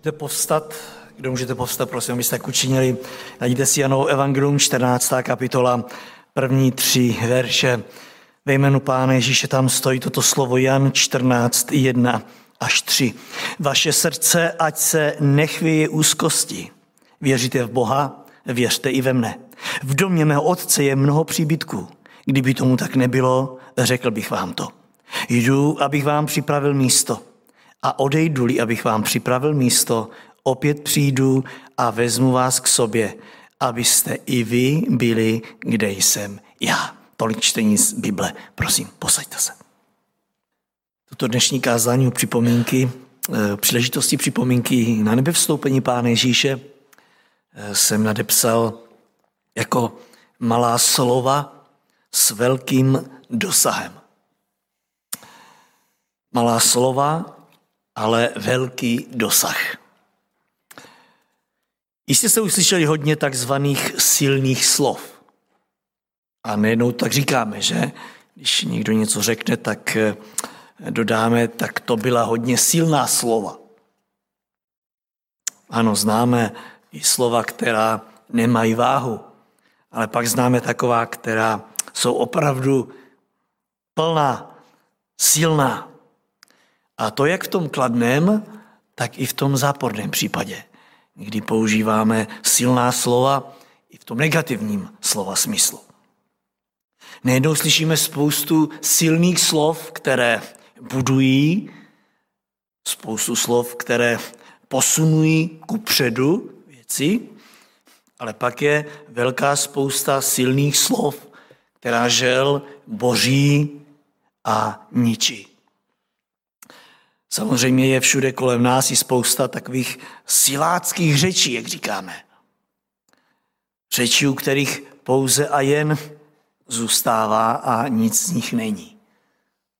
Můžete povstat, kdo můžete povstat, prosím, abyste tak učinili. Najděte si Janou Evangelium, 14. kapitola, první tři verše. Ve jménu Pána Ježíše tam stojí toto slovo Jan 14, 1 až 3. Vaše srdce, ať se nechvěje úzkosti. Věříte v Boha, věřte i ve mne. V domě mého otce je mnoho příbytků. Kdyby tomu tak nebylo, řekl bych vám to. Jdu, abych vám připravil místo. A odejdu-li, abych vám připravil místo, opět přijdu a vezmu vás k sobě, abyste i vy byli, kde jsem já. Tolik čtení z Bible. Prosím, posaďte se. Toto dnešní kázání o připomínky, eh, příležitosti připomínky na nebe vstoupení Pána Ježíše eh, jsem nadepsal jako malá slova s velkým dosahem. Malá slova, ale velký dosah. Jistě jste uslyšeli hodně takzvaných silných slov. A nejednou tak říkáme, že když někdo něco řekne, tak eh, dodáme, tak to byla hodně silná slova. Ano, známe i slova, která nemají váhu, ale pak známe taková, která jsou opravdu plná, silná. A to jak v tom kladném, tak i v tom záporném případě, kdy používáme silná slova i v tom negativním slova smyslu. Nejednou slyšíme spoustu silných slov, které budují, spoustu slov, které posunují ku předu věci, ale pak je velká spousta silných slov, která žel boří a ničí. Samozřejmě je všude kolem nás i spousta takových siláckých řečí, jak říkáme. Řečí, u kterých pouze a jen zůstává a nic z nich není.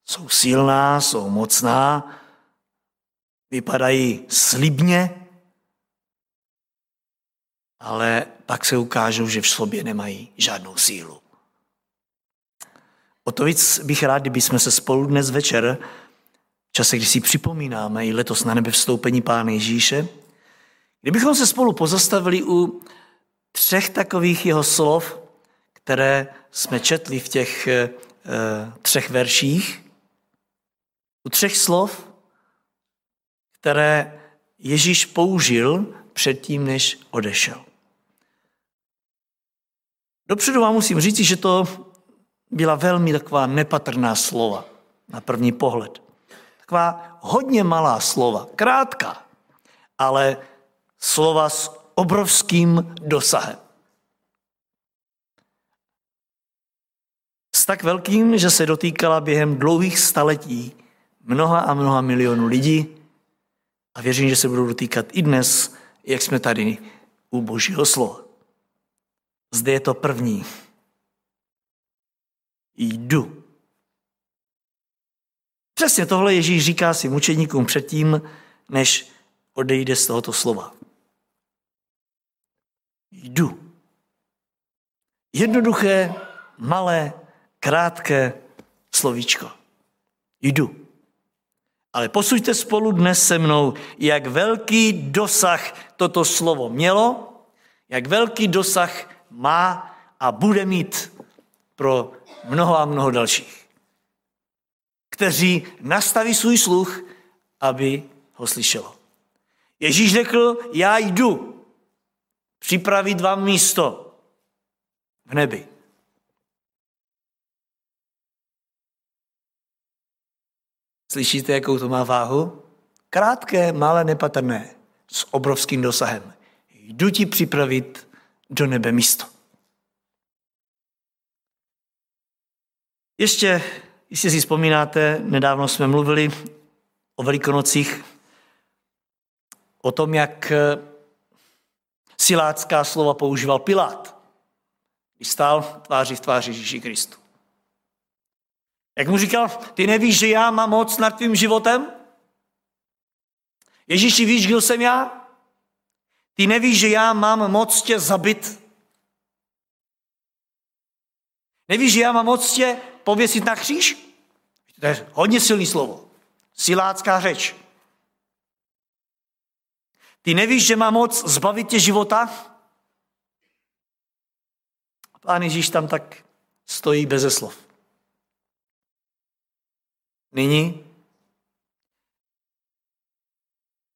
Jsou silná, jsou mocná, vypadají slibně, ale pak se ukážou, že v sobě nemají žádnou sílu. O to víc bych rád, kdyby jsme se spolu dnes večer, v čase, kdy si připomínáme i letos na nebe vstoupení Pána Ježíše, kdybychom se spolu pozastavili u třech takových jeho slov, které jsme četli v těch e, třech verších, u třech slov, které Ježíš použil předtím, než odešel. Dopředu vám musím říct, že to byla velmi taková nepatrná slova na první pohled. Taková hodně malá slova, krátká, ale slova s obrovským dosahem. S tak velkým, že se dotýkala během dlouhých staletí mnoha a mnoha milionů lidí a věřím, že se budou dotýkat i dnes, jak jsme tady u Božího slova. Zde je to první. Jdu. Přesně tohle Ježíš říká si mučeníkům předtím, než odejde z tohoto slova. Jdu. Jednoduché, malé, krátké slovíčko. Jdu. Ale posuďte spolu dnes se mnou, jak velký dosah toto slovo mělo, jak velký dosah má a bude mít pro mnoho a mnoho dalších, kteří nastaví svůj sluch, aby ho slyšelo. Ježíš řekl, já jdu připravit vám místo v nebi. Slyšíte, jakou to má váhu? Krátké, malé, nepatrné, s obrovským dosahem. Jdu ti připravit do nebe místo. Ještě, jestli si vzpomínáte, nedávno jsme mluvili o Velikonocích, o tom, jak eh, silácká slova používal Pilát, když stál tváří v tváři Ježíši Kristu. Jak mu říkal, ty nevíš, že já mám moc nad tvým životem? Ježíši, víš, kdo jsem já? Ty nevíš, že já mám moc tě zabit? Nevíš, že já mám moc tě pověsit na kříž? To je hodně silný slovo. Silácká řeč. Ty nevíš, že má moc zbavit tě života? Pán Ježíš tam tak stojí beze slov. Nyní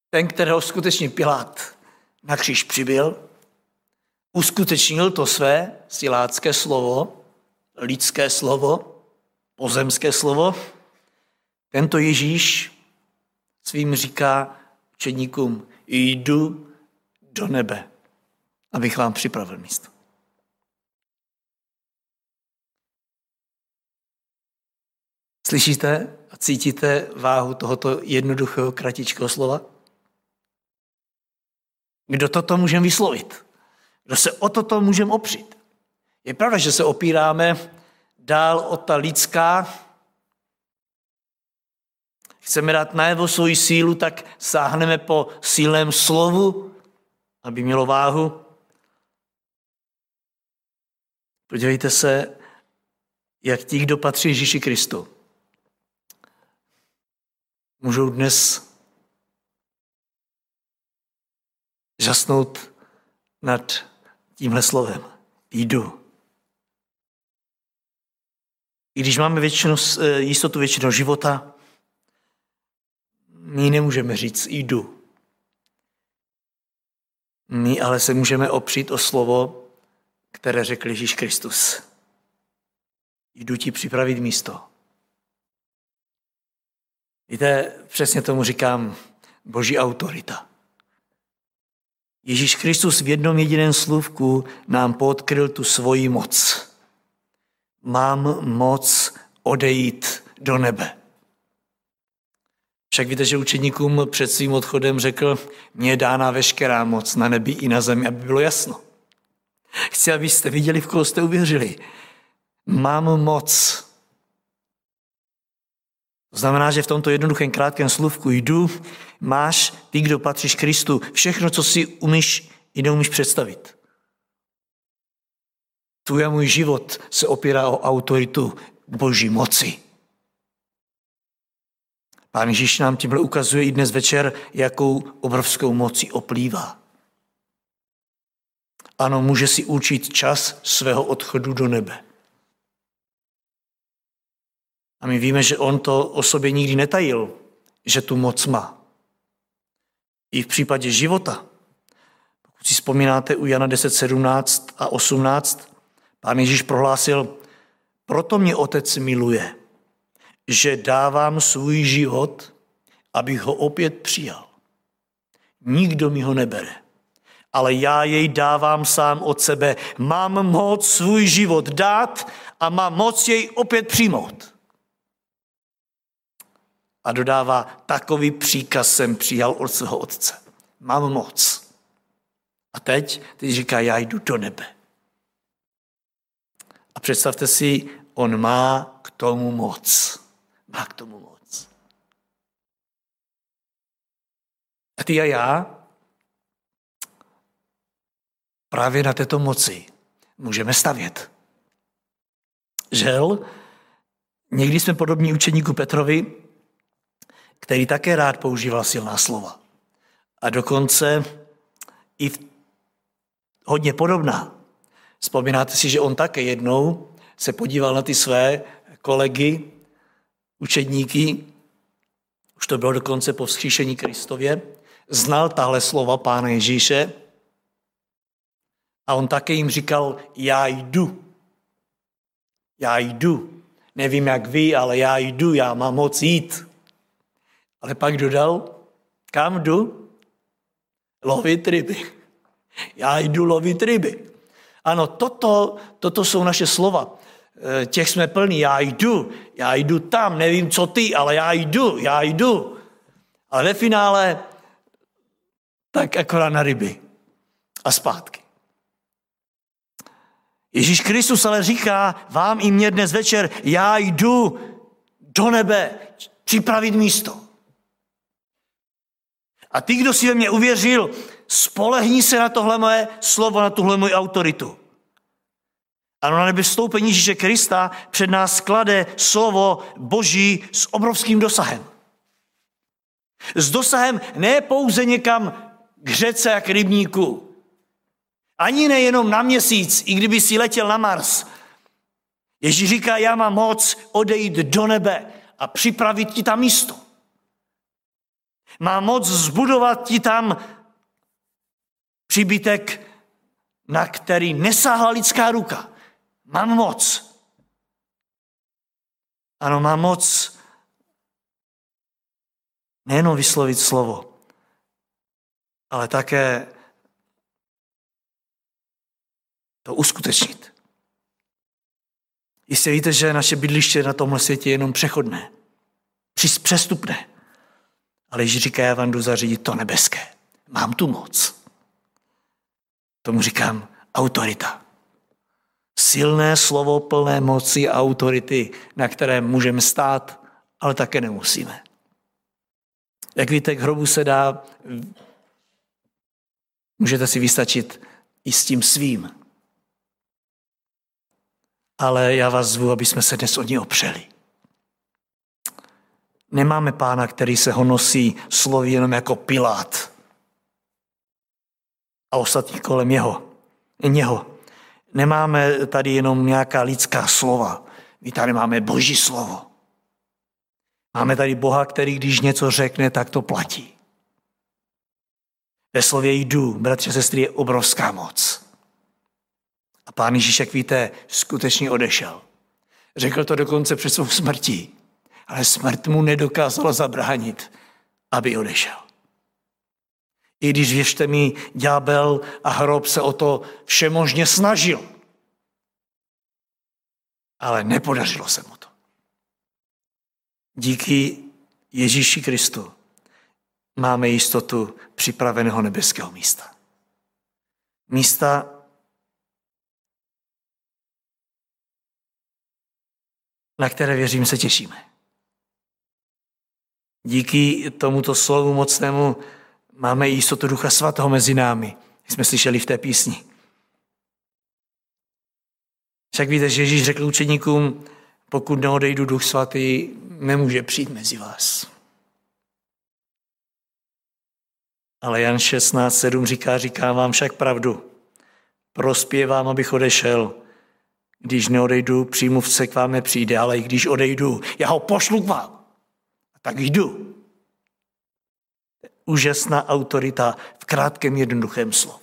ten, kterého skutečně Pilát na kříž přibyl, uskutečnil to své silácké slovo, lidské slovo, pozemské slovo. Tento Ježíš svým říká učedníkům, jdu do nebe, abych vám připravil místo. Slyšíte a cítíte váhu tohoto jednoduchého kratičkého slova? Kdo toto můžeme vyslovit? Kdo se o toto můžeme opřít? Je pravda, že se opíráme dál o ta lidská. Chceme dát najevo svoji sílu, tak sáhneme po sílném slovu, aby mělo váhu. Podívejte se, jak ti, kdo patří Ježíši Kristu, můžou dnes žasnout nad tímhle slovem. Jdu. I když máme většinu, eh, jistotu většinou života, my nemůžeme říct jdu. My ale se můžeme opřít o slovo, které řekl Ježíš Kristus. Jdu ti připravit místo. Víte, přesně tomu říkám boží autorita. Ježíš Kristus v jednom jediném slůvku nám podkryl tu svoji moc. Mám moc odejít do nebe. Však víte, že učeníkům před svým odchodem řekl, mně je dána veškerá moc na nebi i na zemi, aby bylo jasno. Chci, abyste viděli, v koho jste uvěřili. Mám moc to znamená, že v tomto jednoduchém krátkém slůvku jdu, máš ty, kdo patříš Kristu, všechno, co si umíš i neumíš představit. Tvůj a můj život se opírá o autoritu Boží moci. Pán Ježíš nám tímhle ukazuje i dnes večer, jakou obrovskou mocí oplývá. Ano, může si učit čas svého odchodu do nebe. A my víme, že on to o sobě nikdy netajil, že tu moc má. I v případě života. Pokud si vzpomínáte u Jana 10, 17 a 18, pán Ježíš prohlásil, proto mě otec miluje, že dávám svůj život, abych ho opět přijal. Nikdo mi ho nebere, ale já jej dávám sám od sebe. Mám moc svůj život dát a mám moc jej opět přijmout. A dodává, takový příkaz jsem přijal od svého otce. Mám moc. A teď, teď říká, já jdu do nebe. A představte si, on má k tomu moc. Má k tomu moc. A ty a já právě na této moci můžeme stavět. Žel, někdy jsme podobní učeníku Petrovi, který také rád používal silná slova. A dokonce i hodně podobná. Vzpomínáte si, že on také jednou se podíval na ty své kolegy, učedníky, už to bylo dokonce po vzkříšení Kristově, znal tahle slova Pána Ježíše a on také jim říkal, já jdu. Já jdu. Nevím, jak vy, ale já jdu, já mám moc jít. Ale pak dodal, kam jdu? Lovit ryby. Já jdu lovit ryby. Ano, toto, toto jsou naše slova. E, těch jsme plní. Já jdu, já jdu tam, nevím, co ty, ale já jdu, já jdu. Ale ve finále tak akorát na ryby a zpátky. Ježíš Kristus ale říká vám i mě dnes večer, já jdu do nebe připravit místo. A ty, kdo si ve mě uvěřil, spolehni se na tohle moje slovo, na tuhle moji autoritu. Ano, na nebe vstoupení Ježíše Krista před nás klade slovo Boží s obrovským dosahem. S dosahem ne pouze někam k řece a k rybníku. Ani nejenom na měsíc, i kdyby si letěl na Mars. Ježíš říká, já mám moc odejít do nebe a připravit ti tam místo. Má moc zbudovat ti tam příbytek, na který nesáhla lidská ruka. Mám moc. Ano, má moc nejenom vyslovit slovo, ale také to uskutečnit. Jistě víte, že naše bydliště na tomhle světě je jenom přechodné, přestupné. Ale Ježíš říká, já vám jdu zařídit to nebeské. Mám tu moc. Tomu říkám autorita. Silné slovo plné moci a autority, na které můžeme stát, ale také nemusíme. Jak víte, k hrobu se dá, můžete si vystačit i s tím svým. Ale já vás zvu, aby jsme se dnes o ní opřeli. Nemáme pána, který se honosí slovy jenom jako Pilát a ostatní kolem jeho. Něho. Nemáme tady jenom nějaká lidská slova. My tady máme boží slovo. Máme tady Boha, který když něco řekne, tak to platí. Ve slově jdu, bratře, sestry, je obrovská moc. A pán Ježíš, jak víte, skutečně odešel. Řekl to dokonce před svou smrtí, ale smrt mu nedokázala zabránit, aby odešel. I když, věřte mi, ďábel a hrob se o to všemožně snažil. Ale nepodařilo se mu to. Díky Ježíši Kristu máme jistotu připraveného nebeského místa. Místa, na které věřím se těšíme. Díky tomuto slovu mocnému máme jistotu Ducha Svatého mezi námi. Jsme slyšeli v té písni. Však víte, že Ježíš řekl učeníkům, pokud neodejdu Duch Svatý, nemůže přijít mezi vás. Ale Jan 16.7 říká, říká vám však pravdu. Prospěvám, abych odešel. Když neodejdu, přímluvce k vám nepřijde, ale i když odejdu, já ho pošlu k vám. A tak jdu. Úžasná autorita v krátkém jednoduchém slovu.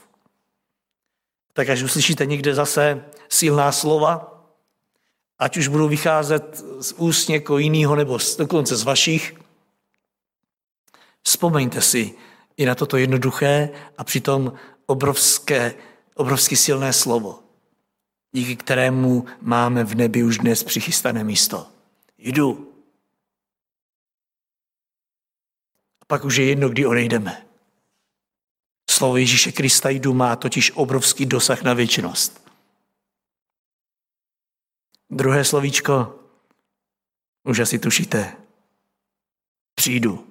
Tak až uslyšíte někde zase silná slova, ať už budou vycházet z úst někoho jiného nebo dokonce z vašich, vzpomeňte si i na toto jednoduché a přitom obrovské, obrovsky silné slovo, díky kterému máme v nebi už dnes přichystané místo. Jdu. A pak už je jedno, kdy odejdeme. Slovo Ježíše Krista jdu má totiž obrovský dosah na věčnost. Druhé slovíčko, už asi tušíte, přijdu.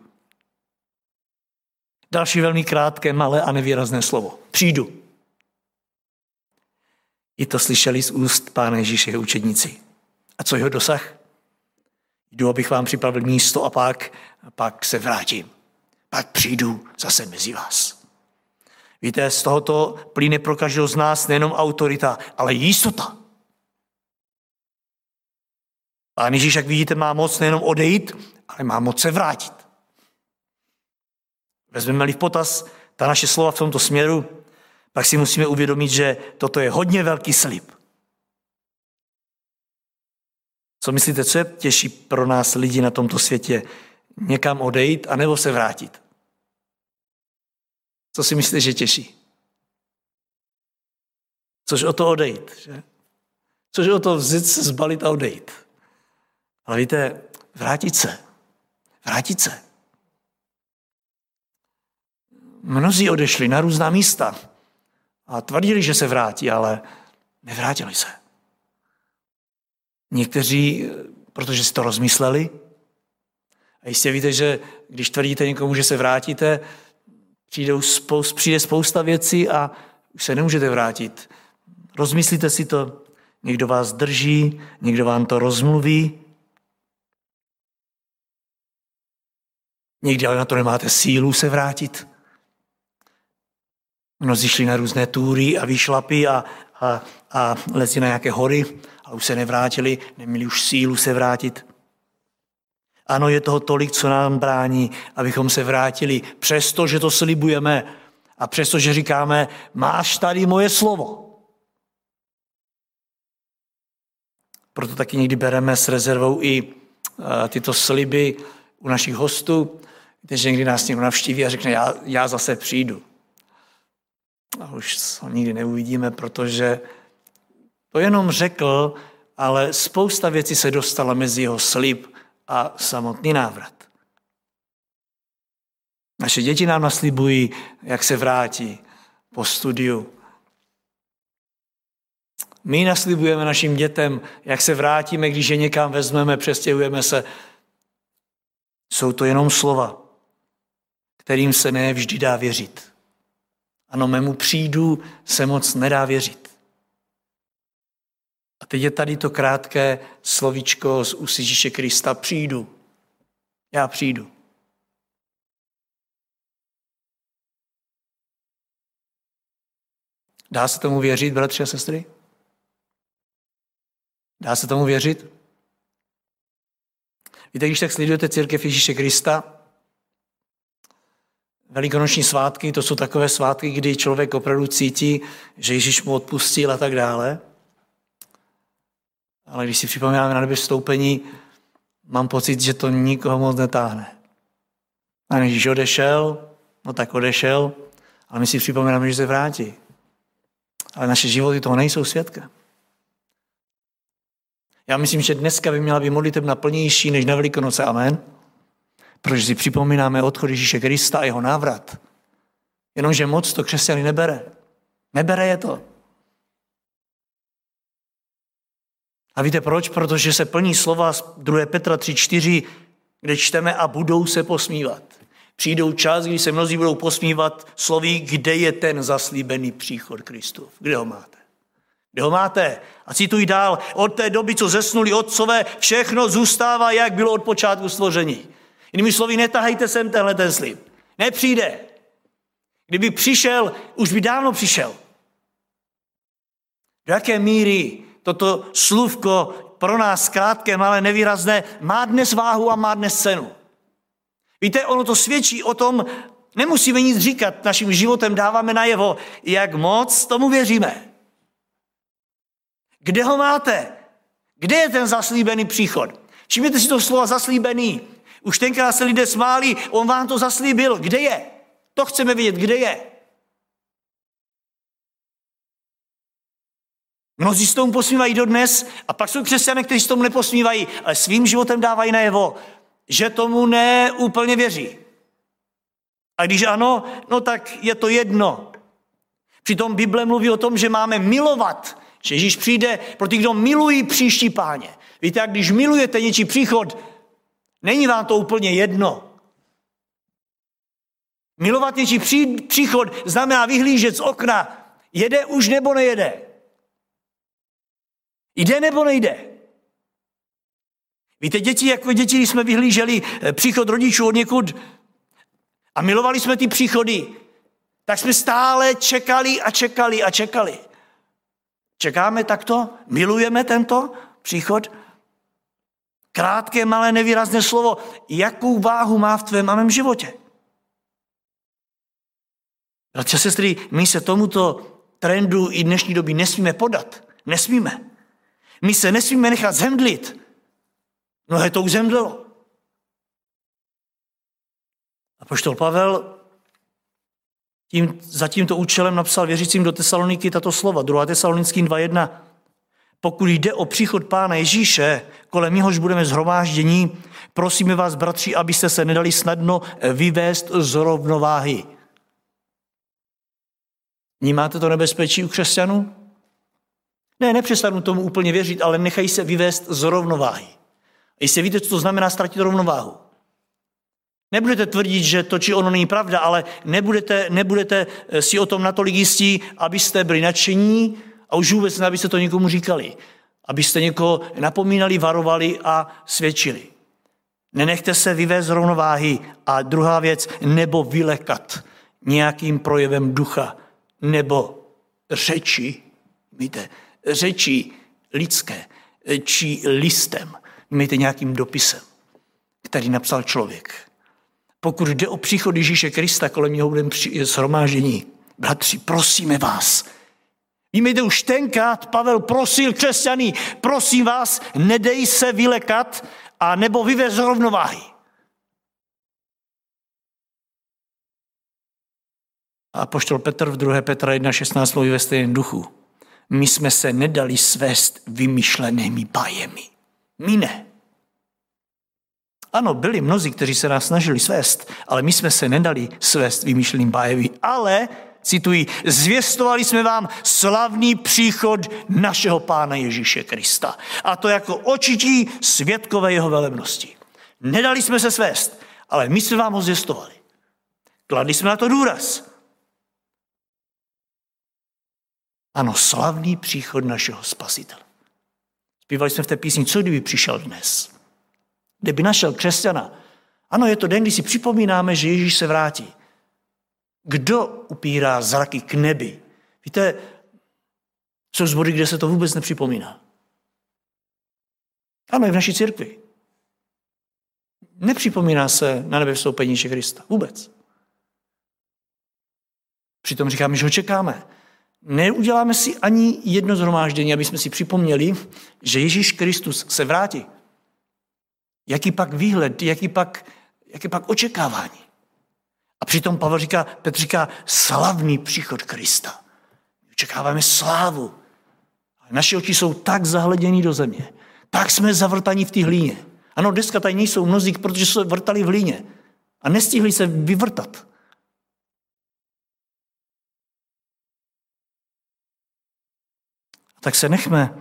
Další velmi krátké, malé a nevýrazné slovo. Přijdu. I to slyšeli z úst Pána Ježíše učedníci. A co jeho dosah? Jdu, abych vám připravil místo a pak, a pak se vrátím. Pak přijdu zase mezi vás. Víte, z tohoto plyne pro každého z nás nejenom autorita, ale jistota. Pán Ježíš, jak vidíte, má moc nejenom odejít, ale má moc se vrátit. Vezmeme-li v potaz ta naše slova v tomto směru, pak si musíme uvědomit, že toto je hodně velký slib. Co myslíte, co je těžší pro nás lidi na tomto světě? Někam odejít anebo se vrátit? Co si myslíte, že těší? Což o to odejít, že? Což o to vzít zbalit a odejít. Ale víte, vrátit se. Vrátit se. Mnozí odešli na různá místa a tvrdili, že se vrátí, ale nevrátili se. Někteří, protože si to rozmysleli, a jistě víte, že když tvrdíte někomu, že se vrátíte, přijdou spoust, přijde spousta věcí a už se nemůžete vrátit. Rozmyslíte si to, někdo vás drží, někdo vám to rozmluví, Někdy ale na to nemáte sílu se vrátit. Mnozí šli na různé túry a výšlapy a, a, a lezli na nějaké hory, ale už se nevrátili, neměli už sílu se vrátit. Ano, je toho tolik, co nám brání, abychom se vrátili, přesto, že to slibujeme a přesto, že říkáme, máš tady moje slovo. Proto taky někdy bereme s rezervou i eh, tyto sliby u našich hostů, že někdy nás někdo navštíví a řekne, já, já zase přijdu. A už to nikdy neuvidíme, protože to jenom řekl, ale spousta věcí se dostala mezi jeho slib a samotný návrat. Naše děti nám naslibují, jak se vrátí po studiu. My naslibujeme našim dětem, jak se vrátíme, když je někam vezmeme, přestěhujeme se. Jsou to jenom slova, kterým se ne vždy dá věřit. Ano, mému přijdu se moc nedá věřit. A teď je tady to krátké slovíčko z úst Krista. Přijdu. Já přijdu. Dá se tomu věřit, bratři a sestry? Dá se tomu věřit? Víte, když tak sledujete církev Ježíše Krista, Velikonoční svátky, to jsou takové svátky, kdy člověk opravdu cítí, že Ježíš mu odpustil a tak dále. Ale když si připomínáme na nebe vstoupení, mám pocit, že to nikoho moc netáhne. A když odešel, no tak odešel, ale my si připomínáme, že se vrátí. Ale naše životy toho nejsou svědkem. Já myslím, že dneska by měla být modlitebna plnější než na Velikonoce. Amen. Protože si připomínáme odchod Ježíše Krista a jeho návrat. Jenomže moc to křesťany nebere. Nebere je to. A víte proč? Protože se plní slova z 2. Petra 3.4, kde čteme a budou se posmívat. Přijdou čas, kdy se mnozí budou posmívat sloví, kde je ten zaslíbený příchod Kristův. Kde ho máte? Kde ho máte? A cituji dál, od té doby, co zesnuli otcové, všechno zůstává, jak bylo od počátku stvoření. Jinými slovy, netahejte sem tenhle ten slib. Nepřijde. Kdyby přišel, už by dávno přišel. Do jaké míry toto slůvko pro nás krátké, malé, nevýrazné, má dnes váhu a má dnes cenu. Víte, ono to svědčí o tom, nemusíme nic říkat, naším životem dáváme najevo, jak moc tomu věříme. Kde ho máte? Kde je ten zaslíbený příchod? Všimněte si to slova zaslíbený. Už tenkrát se lidé smáli, on vám to zaslíbil. Kde je? To chceme vědět, kde je. Mnozí s tomu posmívají dodnes a pak jsou křesťané, kteří s tomu neposmívají, ale svým životem dávají najevo, že tomu neúplně věří. A když ano, no tak je to jedno. Přitom Bible mluví o tom, že máme milovat že Ježíš přijde pro ty, kdo milují příští páně. Víte, jak když milujete něčí příchod, není vám to úplně jedno. Milovat něčí pří, příchod znamená vyhlížet z okna. Jede už nebo nejede? Jde nebo nejde? Víte, děti, jako děti, když jsme vyhlíželi eh, příchod rodičů od někud a milovali jsme ty příchody, tak jsme stále čekali a čekali a čekali. Čekáme takto? Milujeme tento příchod? Krátké, malé, nevýrazné slovo. Jakou váhu má v tvém mém životě? Bratře, sestry, my se tomuto trendu i dnešní doby nesmíme podat. Nesmíme. My se nesmíme nechat zemdlit. Mnohé to už zemdlelo. A poštol Pavel tím, za tímto účelem napsal věřícím do Tesaloniky tato slova, 2. Tesalonickým 2.1. Pokud jde o příchod Pána Ježíše, kolem něhož budeme zhromáždění, prosíme vás, bratři, abyste se nedali snadno vyvést z rovnováhy. Vnímáte to nebezpečí u křesťanů? Ne, nepřestanu tomu úplně věřit, ale nechají se vyvést z rovnováhy. Jestli víte, co to znamená ztratit rovnováhu. Nebudete tvrdit, že to či ono není pravda, ale nebudete, nebudete eh, si o tom natolik jistí, abyste byli nadšení a už vůbec ne, abyste to někomu říkali. Abyste někoho napomínali, varovali a svědčili. Nenechte se vyvést z rovnováhy. A druhá věc, nebo vylekat nějakým projevem ducha nebo řeči, víte, řeči lidské, či listem, mějte nějakým dopisem, který napsal člověk. Pokud jde o příchod Ježíše Krista, kolem něho budeme shromáždění. Bratři, prosíme vás, Víme, už tenkrát Pavel prosil křesťany, prosím vás, nedej se vylekat a nebo vyvez rovnováhy. A poštol Petr v 2. Petra 1.16 mluví ve stejném duchu. My jsme se nedali svést vymyšlenými bajemi. My ne. Ano, byli mnozí, kteří se nás snažili svést, ale my jsme se nedali svést vymyšleným bajemi. Ale, cituji, zvěstovali jsme vám slavný příchod našeho Pána Ježíše Krista. A to jako očití světkové jeho velebnosti. Nedali jsme se svést, ale my jsme vám ho zvěstovali. Kladli jsme na to důraz. Ano, slavný příchod našeho spasitele. Zpívali jsme v té písni, co kdyby přišel dnes? Kdyby našel křesťana. Ano, je to den, kdy si připomínáme, že Ježíš se vrátí. Kdo upírá zraky k nebi? Víte, jsou zbory, kde se to vůbec nepřipomíná. Ano, i v naší církvi. Nepřipomíná se na nebe vstoupení Krista. Vůbec. Přitom říkáme, že ho čekáme neuděláme si ani jedno zhromáždění, aby jsme si připomněli, že Ježíš Kristus se vrátí. Jaký pak výhled, jaký pak, jaký pak očekávání. A přitom Pavel říká, Petr říká, slavný příchod Krista. Očekáváme slávu. Naše oči jsou tak zahledění do země. Tak jsme zavrtaní v té hlíně. Ano, dneska tady nejsou mnozí, protože se vrtali v hlíně. A nestihli se vyvrtat. Tak se nechme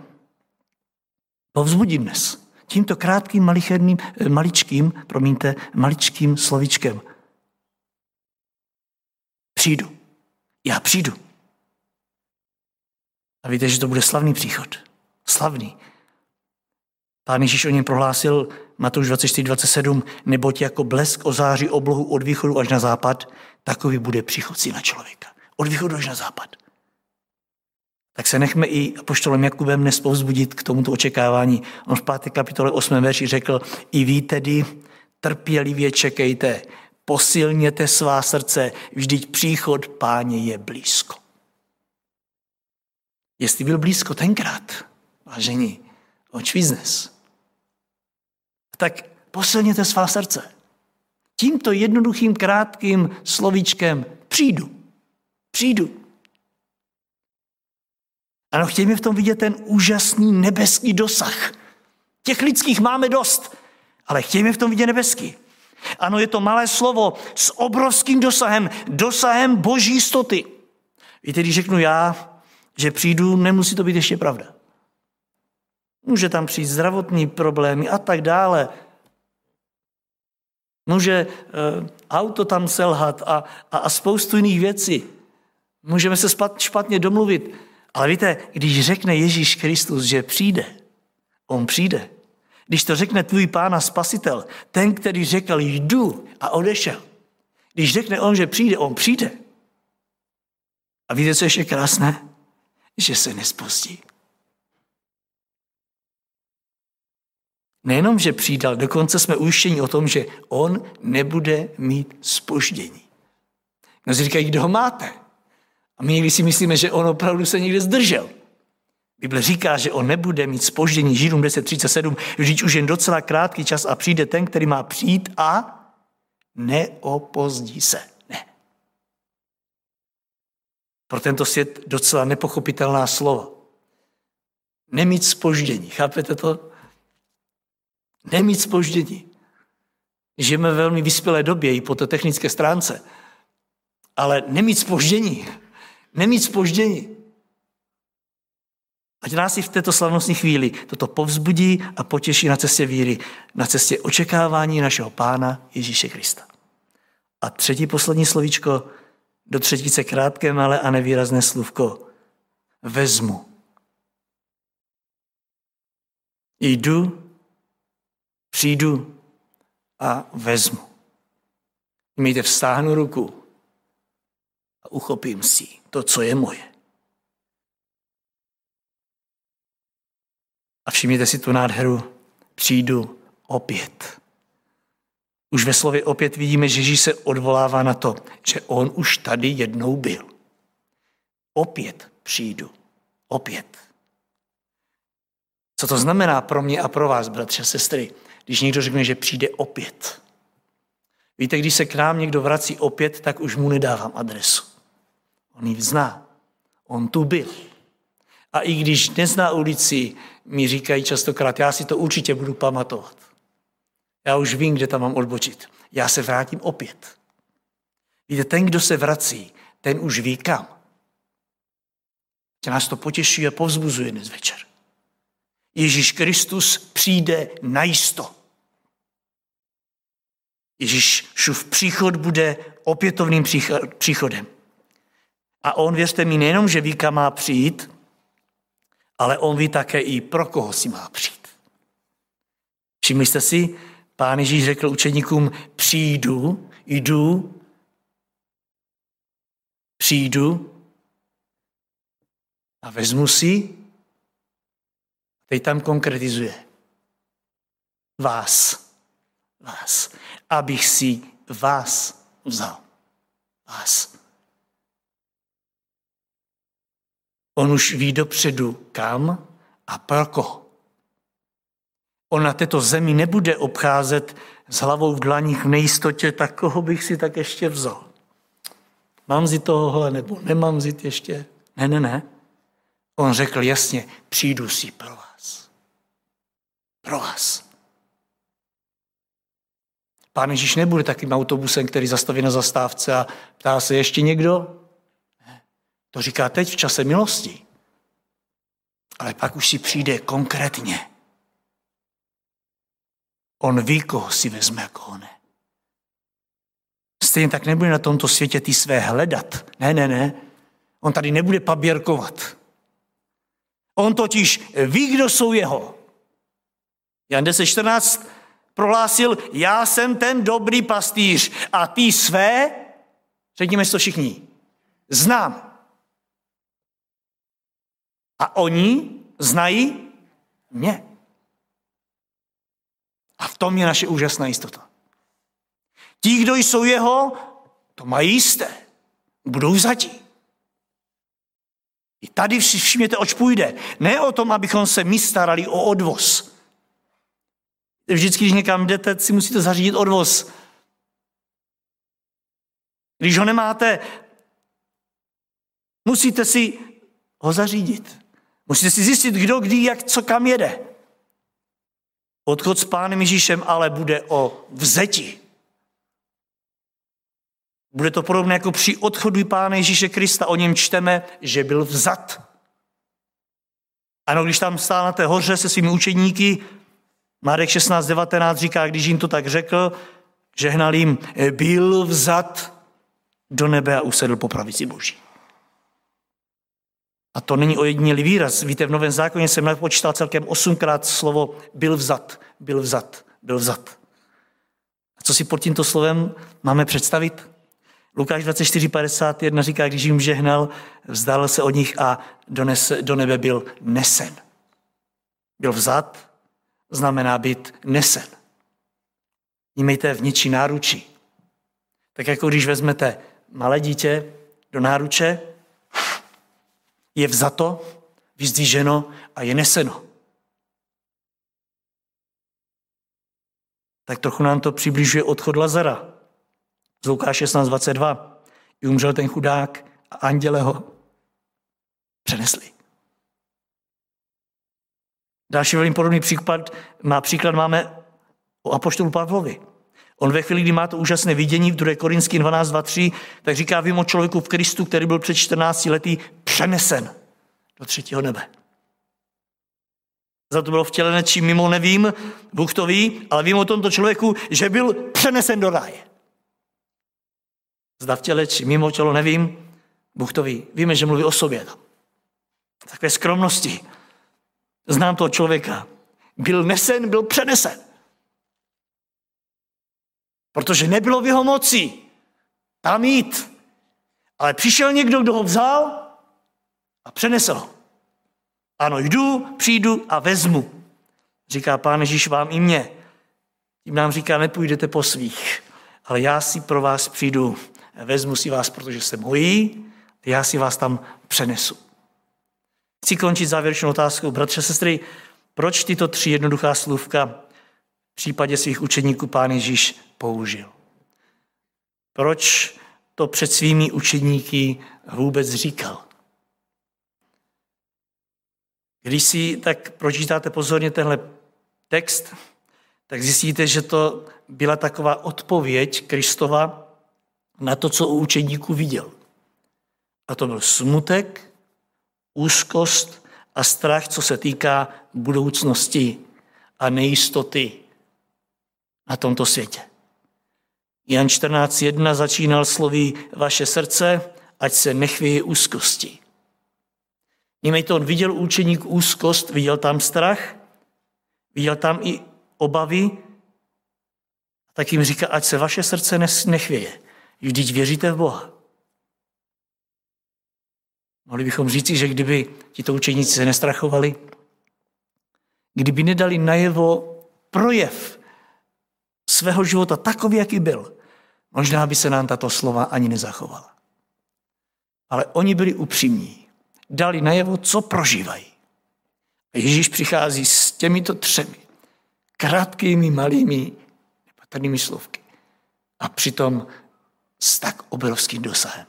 povzbudit dnes tímto krátkým, malicherným, eh, maličkým, promiňte, maličkým slovičkem. Přijdu. Já přijdu. A víte, že to bude slavný příchod. Slavný. Pán Ježíš o něm prohlásil Matouš 24, 27, neboť jako blesk ozáří oblohu od východu až na západ, takový bude příchod syna člověka. Od východu až na západ tak se nechme i poštolem Jakubem dnes povzbudit k tomuto očekávání. On v 5. kapitole 8. verši řekl, i vy tedy trpělivě čekejte, posilněte svá srdce, vždyť příchod páně je blízko. Jestli byl blízko tenkrát, vážení, oč dnes, tak posilněte svá srdce. Tímto jednoduchým, krátkým slovíčkem přijdu. Přijdu. Ano, chtějme v tom vidět ten úžasný nebeský dosah. Těch lidských máme dost, ale chtějme v tom vidět nebeský. Ano, je to malé slovo s obrovským dosahem, dosahem boží jistoty. Víte, když řeknu já, že přijdu, nemusí to být ještě pravda. Může tam přijít zdravotní problémy a tak dále. Může uh, auto tam selhat a, a, a spoustu jiných věcí. Můžeme se špatně domluvit. Ale víte, když řekne Ježíš Kristus, že přijde, on přijde. Když to řekne tvůj pán a spasitel, ten, který řekl, jdu a odešel. Když řekne on, že přijde, on přijde. A víte, co ještě krásné? Že se nespozdí. Nejenom, že přidal, dokonce jsme ujištěni o tom, že on nebude mít spoždění. Mnozí říkají, kdo ho máte? A my někdy si myslíme, že on opravdu se někde zdržel. Bible říká, že on nebude mít spoždění Židům 10.37, vždyť už jen docela krátký čas a přijde ten, který má přijít a neopozdí se. Ne. Pro tento svět docela nepochopitelná slova. Nemít spoždění, chápete to? Nemít spoždění. Žijeme ve velmi vyspělé době i po té technické stránce, ale nemít spoždění nemít spoždění. Ať nás i v této slavnostní chvíli toto povzbudí a potěší na cestě víry, na cestě očekávání našeho Pána Ježíše Krista. A třetí poslední slovíčko, do třetice krátké, malé a nevýrazné slůvko. Vezmu. Jdu, přijdu a vezmu. Mějte vstáhnu ruku a uchopím si to, co je moje. A všimněte si tu nádheru, přijdu opět. Už ve slově opět vidíme, že Ježíš se odvolává na to, že on už tady jednou byl. Opět přijdu. Opět. Co to znamená pro mě a pro vás, bratři a sestry, když někdo řekne, že přijde opět? Víte, když se k nám někdo vrací opět, tak už mu nedávám adresu. On ji zná. On tu byl. A i když nezná ulici, mi říkají častokrát, já si to určitě budu pamatovat. Já už vím, kde tam mám odbočit. Já se vrátím opět. Víte, ten, kdo se vrací, ten už ví kam. Tě nás to potěší a povzbuzuje dnes večer. Ježíš Kristus přijde najisto. Ježíšův příchod bude opětovným příchodem. A on, věřte mi, nejenom, že ví, kam má přijít, ale on ví také i pro koho si má přijít. Všimli jste si, pán Ježíš řekl učeníkům, přijdu, jdu, přijdu a vezmu si, teď tam konkretizuje, vás, vás, abych si vás vzal. Vás. On už ví dopředu kam a pro koho. On na této zemi nebude obcházet s hlavou v dlaních v nejistotě, tak koho bych si tak ještě vzal. Mám si tohohle nebo nemám si ještě? Ne, ne, ne. On řekl jasně, přijdu si pro vás. Pro vás. Pán Ježíš nebude takým autobusem, který zastaví na zastávce a ptá se ještě někdo? To říká teď v čase milosti. Ale pak už si přijde konkrétně. On ví, koho si vezme a koho ne. Stejně tak nebude na tomto světě ty své hledat. Ne, ne, ne. On tady nebude paběrkovat. On totiž ví, kdo jsou jeho. Jan 10.14 prohlásil, já jsem ten dobrý pastýř a ty své, řekněme si to všichni, znám. A oni znají mě. A v tom je naše úžasná jistota. Ti, kdo jsou jeho, to mají jisté. Budou vzatí. I tady všimněte, oč půjde. Ne o tom, abychom se my starali o odvoz. Vždycky, když někam jdete, si musíte zařídit odvoz. Když ho nemáte, musíte si ho zařídit. Musíte si zjistit, kdo, kdy, jak, co, kam jede. Odchod s pánem Ježíšem ale bude o vzeti. Bude to podobné jako při odchodu pána Ježíše Krista. O něm čteme, že byl vzat. Ano, když tam stál na té hoře se svými učeníky, Marek 16.19 říká, když jim to tak řekl, žehnal jim, byl vzat do nebe a usedl po pravici Boží. A to není ojedinělý výraz. Víte, v Novém zákoně jsem napočítal celkem osmkrát slovo byl vzat, byl vzat, byl vzat. A co si pod tímto slovem máme představit? Lukáš 24.51 říká, když jim žehnal, vzdal se od nich a dones, do nebe byl nesen. Byl vzat, znamená být nesen. Nímejte v něčí náručí. Tak jako když vezmete malé dítě do náruče, je vzato, vyzdvíženo a je neseno. Tak trochu nám to přibližuje odchod Lazara. Z Lukáš 16.22. I umřel ten chudák a anděle ho přenesli. Další velmi podobný příklad, má příklad máme o apoštolu Pavlovi. On ve chvíli, kdy má to úžasné vidění v 2. Korinský 12.2.3, tak říká, vím o člověku v Kristu, který byl před 14 lety přenesen do třetího nebe. Za to bylo vtělené, či mimo nevím, Bůh to ví, ale vím o tomto člověku, že byl přenesen do ráje. Zda v těle, či mimo tělo nevím, Bůh to ví. Víme, že mluví o sobě. Takové skromnosti. Znám toho člověka. Byl nesen, byl přenesen. Protože nebylo v jeho moci tam jít. Ale přišel někdo, kdo ho vzal a přenesl ho. Ano, jdu, přijdu a vezmu. Říká pán Ježíš vám i mě. Tím nám říká, nepůjdete po svých, ale já si pro vás přijdu, vezmu si vás, protože jsem mojí, já si vás tam přenesu. Chci končit závěrečnou otázkou. Bratře, sestry, proč tyto tři jednoduchá slůvka v případě svých učeníků pán Ježíš použil? Proč to před svými učeníky vůbec říkal? Když si tak pročítáte pozorně tenhle text, tak zjistíte, že to byla taková odpověď Kristova na to, co u učeníků viděl. A to byl smutek, úzkost a strach, co se týká budoucnosti a nejistoty na tomto světě. Jan 14.1 začínal sloví vaše srdce, ať se nechvěje úzkosti. Nímejte, on viděl učeník úzkost, viděl tam strach, viděl tam i obavy, tak jim říká, ať se vaše srdce nechvěje. Vždyť věříte v Boha. Mohli bychom říci, že kdyby tito učeníci se nestrachovali, kdyby nedali najevo projev svého života takový, jaký byl, možná by se nám tato slova ani nezachovala. Ale oni byli upřímní. Dali najevo, co prožívají. A Ježíš přichází s těmito třemi krátkými, malými, nepatrnými slovky. A přitom s tak obrovským dosahem.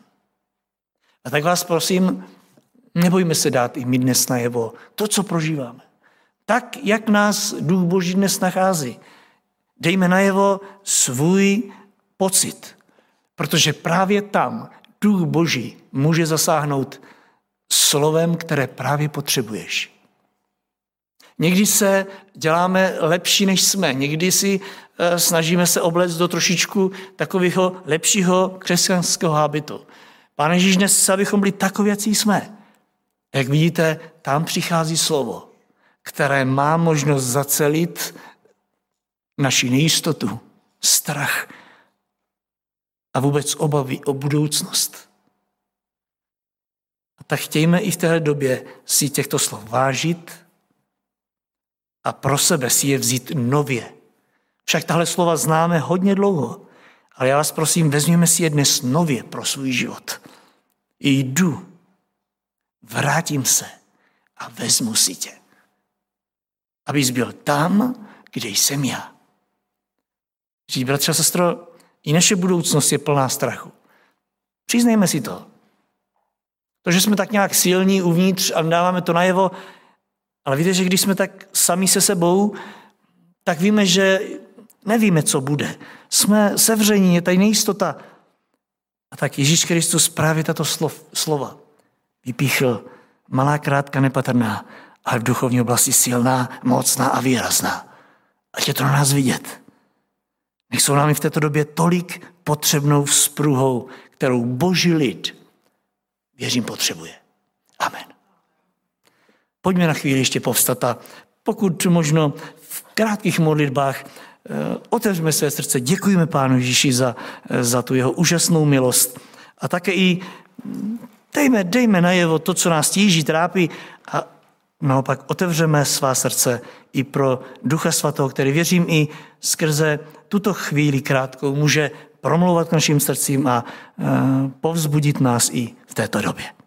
A tak vás prosím, nebojme se dát i my dnes najevo to, co prožíváme. Tak, jak nás Duch Boží dnes nachází. Dejme najevo svůj pocit, protože právě tam Duch Boží může zasáhnout slovem, které právě potřebuješ. Někdy se děláme lepší, než jsme. Někdy si eh, snažíme se obléct do trošičku takového lepšího křesťanského hábitu. Pane Ježíš dnes abychom byli takoví, jak jsme. Jak vidíte, tam přichází slovo, které má možnost zacelit naši nejistotu, strach a vůbec obavy o budoucnost. A tak chtějme i v této době si těchto slov vážit a pro sebe si je vzít nově. Však tahle slova známe hodně dlouho, ale já vás prosím, vezměme si je dnes nově pro svůj život. Jdu, vrátím se a vezmu si tě. Abys byl tam, kde jsem já. Říct, bratře a sestro, i naše budoucnost je plná strachu. Přiznejme si to. To, že jsme tak nějak silní uvnitř a dáváme to najevo, ale víte, že když jsme tak sami se sebou, tak víme, že nevíme, co bude. Jsme sevření, je tady nejistota. A tak Ježíš Kristus právě tato slov, slova vypíchl malá, krátka, nepatrná, ale v duchovní oblasti silná, mocná a výrazná. Ať je to na nás vidět. Nech jsou nám v této době tolik potřebnou vzpruhou, kterou boží lid, věřím, potřebuje. Amen. Pojďme na chvíli ještě povstat a pokud možno v krátkých modlitbách eh, otevřeme své srdce, děkujeme Pánu Ježíši za, eh, za tu jeho úžasnou milost a také i dejme, dejme najevo to, co nás tíží, trápí a naopak otevřeme svá srdce i pro Ducha Svatého, který věřím i skrze tuto chvíli krátkou může promlouvat k našim srdcím a eh, povzbudit nás i v této době.